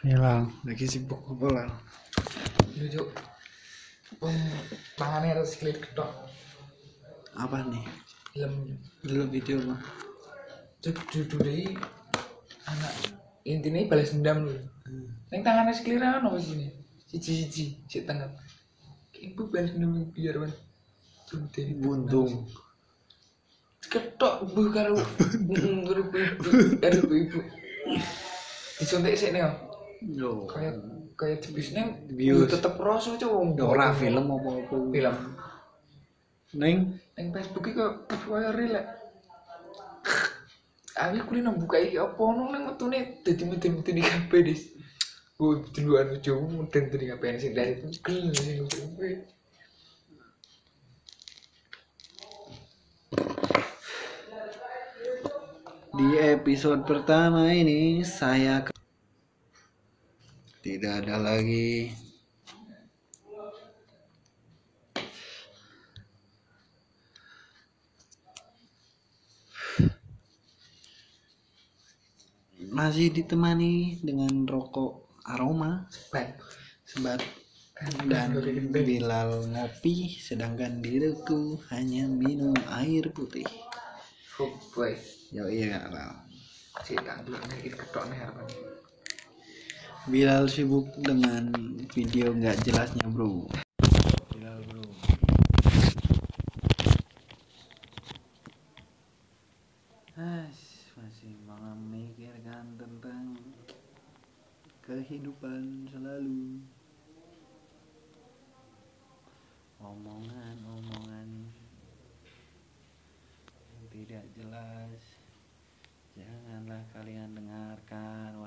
Hilang. lagi sibuk apa lah Lucu. Wong tangannya harus klik ketok. apa nih Film dulu video apa cek judulnya anak intinya balas dendam dulu. Neng tangannya sekeliran apa sini? Cici cici si tengah. Ibu balas dendam biar. Sudah. buntung Ketok bu karo karo ibu ibu. Disuntik sih nih. Yo Kayak kayak dibis neng. Bius. Tetep rasa cowok. ora film apa apa Film. neng Neng Facebook iki kok kaya relek. Aku kuwi nang buka iki apa ono nang metune dadi meten-meten di kabeh dis. Oh, di luar lucu meten di kabeh sing dari itu gel sing di episode pertama ini saya tidak ada lagi masih ditemani dengan rokok aroma sebat dan Bilal ngopi sedangkan diriku hanya minum air putih Fuck boy. yo iya Lal. Si tak dulu iki ketok nih apa nih. Bilal sibuk dengan video nggak jelasnya bro. Bilal bro. As, masih memikirkan tentang kehidupan selalu. Omongan-omongan yang tidak jelas. Janganlah kalian dengarkan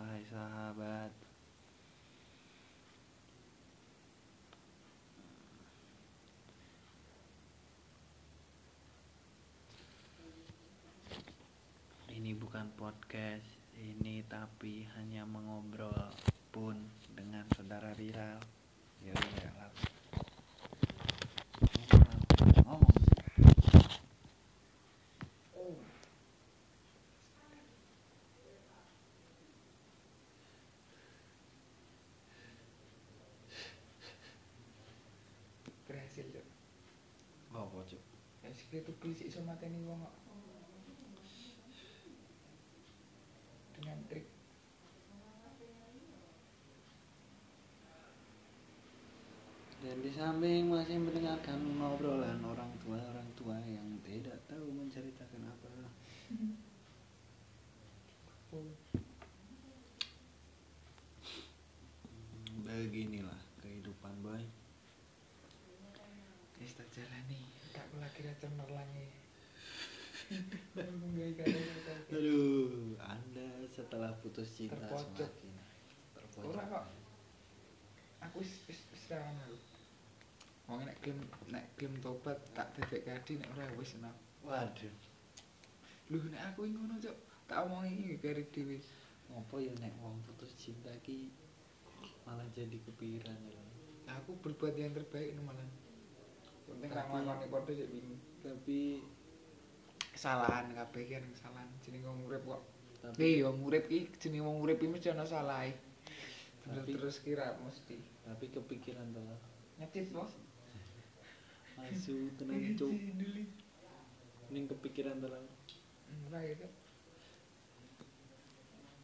bukan podcast ini tapi hanya mengobrol pun dengan saudara Bilal ya lah ngomong Berhasil yo. oh pocok Ya sikile tuh beli iso mateni wong kok. Dengan trik dan di samping masih mendengarkan ngobrolan orang tua orang tua yang tidak tahu menceritakan apa. Hmm, beginilah kehidupan boy. Wis tak jalani. Tak kula kira aduh anda setelah putus cinta Terpojok. semakin terpojok Ora kok. Aku wis wis wis rawan aku. Wong nek klaim nek klaim tobat tak bebek kadi nek ora wis enak. waduh Lho nek aku ngono, Cuk. Tak omongi iki dhewe. ngopo ya nek wong putus cinta ki malah jadi kepikiran ya Aku berbuat yang terbaik malah. Penting ra Tapi- nglakoni padha sik bingung. tapi Kesalahan kabeh kan kesalahan jenenge wong urip kok. tapi yo urip iki jenenge wong urip iki mesti ana Tapi- terus kira mesti. tapi kepikiran tuh Nyecit, Bos. asu tenang cuk ning kepikiran tuh Ora gitu.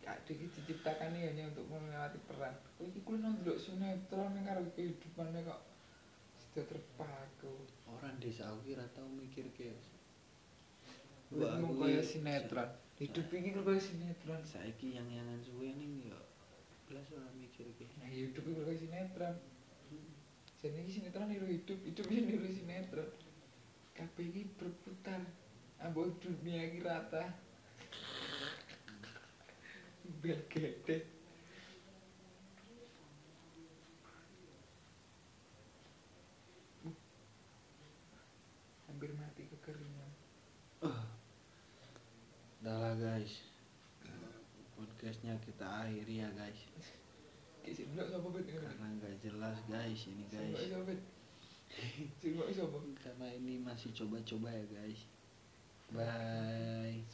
Kak diciptakan ya hanya untuk melewati peran. Kowe iki nang ndelok sinetron ning karo kehidupane kok sudah terpaku. orang desa aku kira tau mikir kayak Mung kaya sinetron. Hidup iki kok kaya sinetron. saiki yang yangan suwe ning ya belas ora mikir kayak Nah, hidup iki kaya sinetron. Jadi iki sinetron niru hidup, hidup iki niru sinetron. Kabeh iki berputar. Ambo dunia iki rata. Bel gede. Hampir mati kekeringan. Guys. Podcastnya kita akhiri ya guys. Karena nggak jelas guys ini guys. karena ini masih coba-coba ya guys. Bye